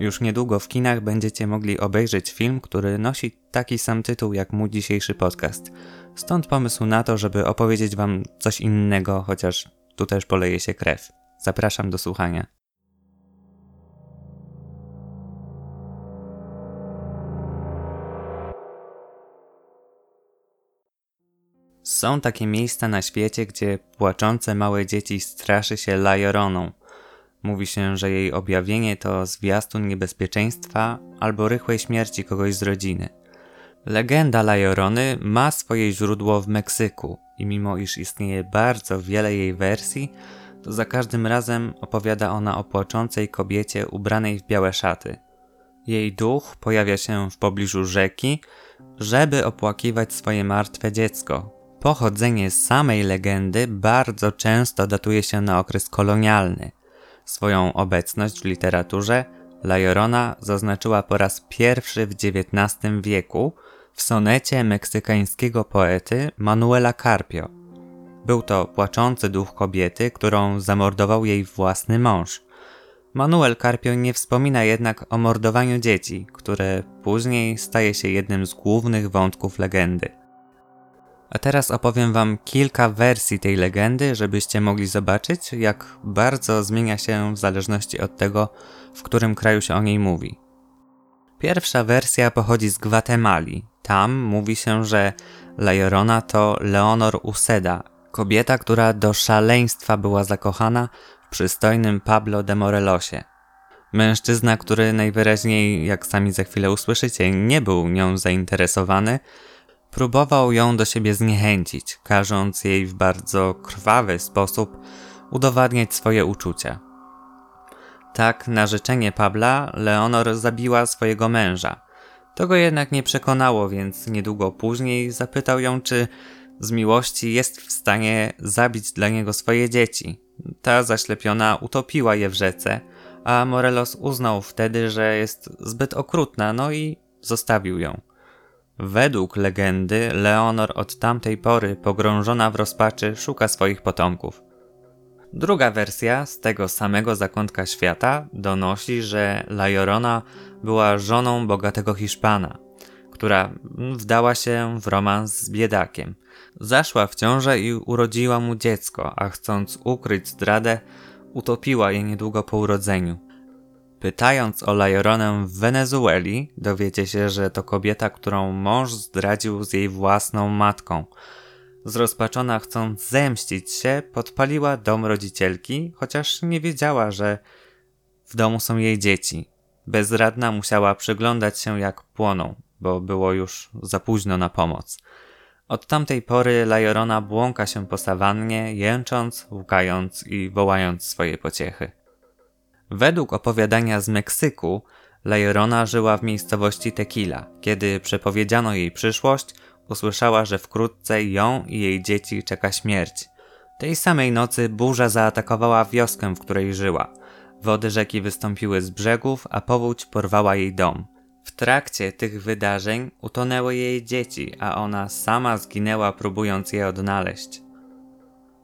Już niedługo w kinach będziecie mogli obejrzeć film, który nosi taki sam tytuł jak mój dzisiejszy podcast. Stąd pomysł na to, żeby opowiedzieć Wam coś innego, chociaż tu też poleje się krew. Zapraszam do słuchania. Są takie miejsca na świecie, gdzie płaczące małe dzieci straszy się Lajoroną. Mówi się, że jej objawienie to zwiastun niebezpieczeństwa albo rychłej śmierci kogoś z rodziny. Legenda Lajorony ma swoje źródło w Meksyku i mimo iż istnieje bardzo wiele jej wersji, to za każdym razem opowiada ona o płaczącej kobiecie ubranej w białe szaty. Jej duch pojawia się w pobliżu rzeki, żeby opłakiwać swoje martwe dziecko, Pochodzenie samej legendy bardzo często datuje się na okres kolonialny. Swoją obecność w literaturze La Llorona zaznaczyła po raz pierwszy w XIX wieku w sonecie meksykańskiego poety Manuela Carpio. Był to płaczący duch kobiety, którą zamordował jej własny mąż. Manuel Carpio nie wspomina jednak o mordowaniu dzieci, które później staje się jednym z głównych wątków legendy. A teraz opowiem Wam kilka wersji tej legendy, żebyście mogli zobaczyć, jak bardzo zmienia się w zależności od tego, w którym kraju się o niej mówi. Pierwsza wersja pochodzi z Gwatemali. Tam mówi się, że La Llorona to Leonor Useda, kobieta, która do szaleństwa była zakochana w przystojnym Pablo de Morelosie. Mężczyzna, który najwyraźniej, jak sami za chwilę usłyszycie, nie był nią zainteresowany, Próbował ją do siebie zniechęcić, każąc jej w bardzo krwawy sposób udowadniać swoje uczucia. Tak, na życzenie Pabla, Leonor zabiła swojego męża. To go jednak nie przekonało, więc niedługo później zapytał ją, czy z miłości jest w stanie zabić dla niego swoje dzieci. Ta zaślepiona utopiła je w rzece, a Morelos uznał wtedy, że jest zbyt okrutna, no i zostawił ją. Według legendy Leonor od tamtej pory pogrążona w rozpaczy szuka swoich potomków. Druga wersja z tego samego zakątka świata donosi, że La Llorona była żoną bogatego Hiszpana, która wdała się w romans z biedakiem. Zaszła w ciążę i urodziła mu dziecko, a chcąc ukryć zdradę, utopiła je niedługo po urodzeniu. Pytając o Lajoronę w Wenezueli, dowiecie się, że to kobieta, którą mąż zdradził z jej własną matką. Zrozpaczona chcąc zemścić się, podpaliła dom rodzicielki, chociaż nie wiedziała, że w domu są jej dzieci. Bezradna musiała przyglądać się jak płoną, bo było już za późno na pomoc. Od tamtej pory Lajorona błąka się po sawannie, jęcząc, łukając i wołając swoje pociechy. Według opowiadania z Meksyku, La żyła w miejscowości Tequila. Kiedy przepowiedziano jej przyszłość, usłyszała, że wkrótce ją i jej dzieci czeka śmierć. Tej samej nocy burza zaatakowała wioskę, w której żyła. Wody rzeki wystąpiły z brzegów, a powódź porwała jej dom. W trakcie tych wydarzeń utonęły jej dzieci, a ona sama zginęła próbując je odnaleźć.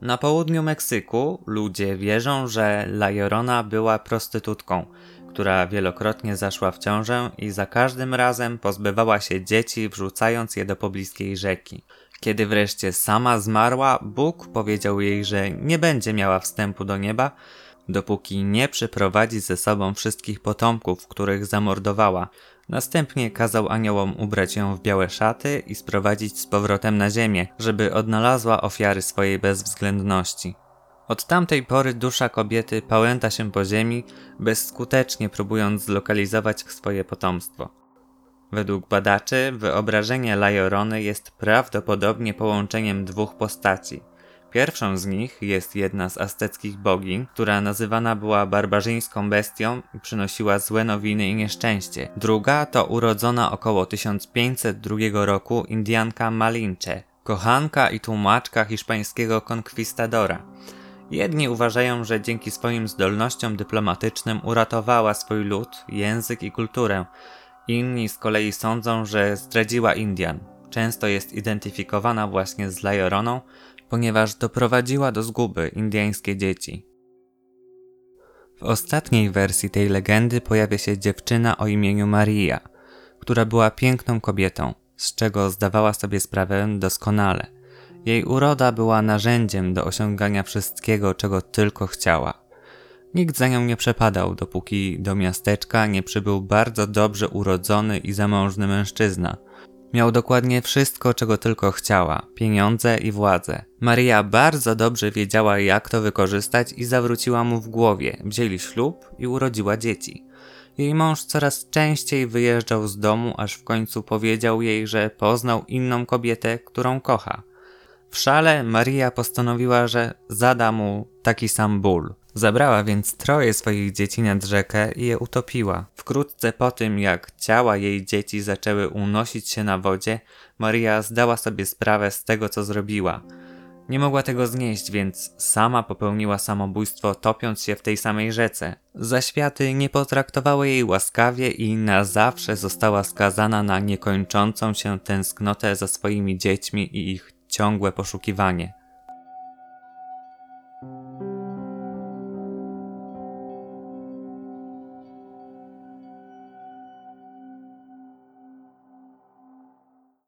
Na południu Meksyku ludzie wierzą, że La Llorona była prostytutką, która wielokrotnie zaszła w ciążę i za każdym razem pozbywała się dzieci, wrzucając je do pobliskiej rzeki. Kiedy wreszcie sama zmarła, Bóg powiedział jej, że nie będzie miała wstępu do nieba, dopóki nie przyprowadzi ze sobą wszystkich potomków, których zamordowała, Następnie kazał aniołom ubrać ją w białe szaty i sprowadzić z powrotem na ziemię, żeby odnalazła ofiary swojej bezwzględności. Od tamtej pory dusza kobiety pałęta się po ziemi, bezskutecznie próbując zlokalizować swoje potomstwo. Według badaczy wyobrażenie Lajorony jest prawdopodobnie połączeniem dwóch postaci – Pierwszą z nich jest jedna z azteckich bogiń, która nazywana była barbarzyńską bestią i przynosiła złe nowiny i nieszczęście. Druga to urodzona około 1502 roku Indianka Malinche, kochanka i tłumaczka hiszpańskiego konkwistadora. Jedni uważają, że dzięki swoim zdolnościom dyplomatycznym uratowała swój lud, język i kulturę. Inni z kolei sądzą, że zdradziła Indian. Często jest identyfikowana właśnie z Lajoroną, ponieważ doprowadziła do zguby indyjskie dzieci. W ostatniej wersji tej legendy pojawia się dziewczyna o imieniu Maria, która była piękną kobietą, z czego zdawała sobie sprawę doskonale. Jej uroda była narzędziem do osiągania wszystkiego, czego tylko chciała. Nikt za nią nie przepadał, dopóki do miasteczka nie przybył bardzo dobrze urodzony i zamożny mężczyzna. Miał dokładnie wszystko, czego tylko chciała pieniądze i władzę. Maria bardzo dobrze wiedziała, jak to wykorzystać i zawróciła mu w głowie. Wzięli ślub i urodziła dzieci. Jej mąż coraz częściej wyjeżdżał z domu, aż w końcu powiedział jej, że poznał inną kobietę, którą kocha. W szale Maria postanowiła, że zada mu taki sam ból. Zabrała więc troje swoich dzieci nad rzekę i je utopiła. Wkrótce po tym, jak ciała jej dzieci zaczęły unosić się na wodzie, Maria zdała sobie sprawę z tego, co zrobiła. Nie mogła tego znieść, więc sama popełniła samobójstwo, topiąc się w tej samej rzece. Zaświaty nie potraktowały jej łaskawie i na zawsze została skazana na niekończącą się tęsknotę za swoimi dziećmi i ich ciągłe poszukiwanie.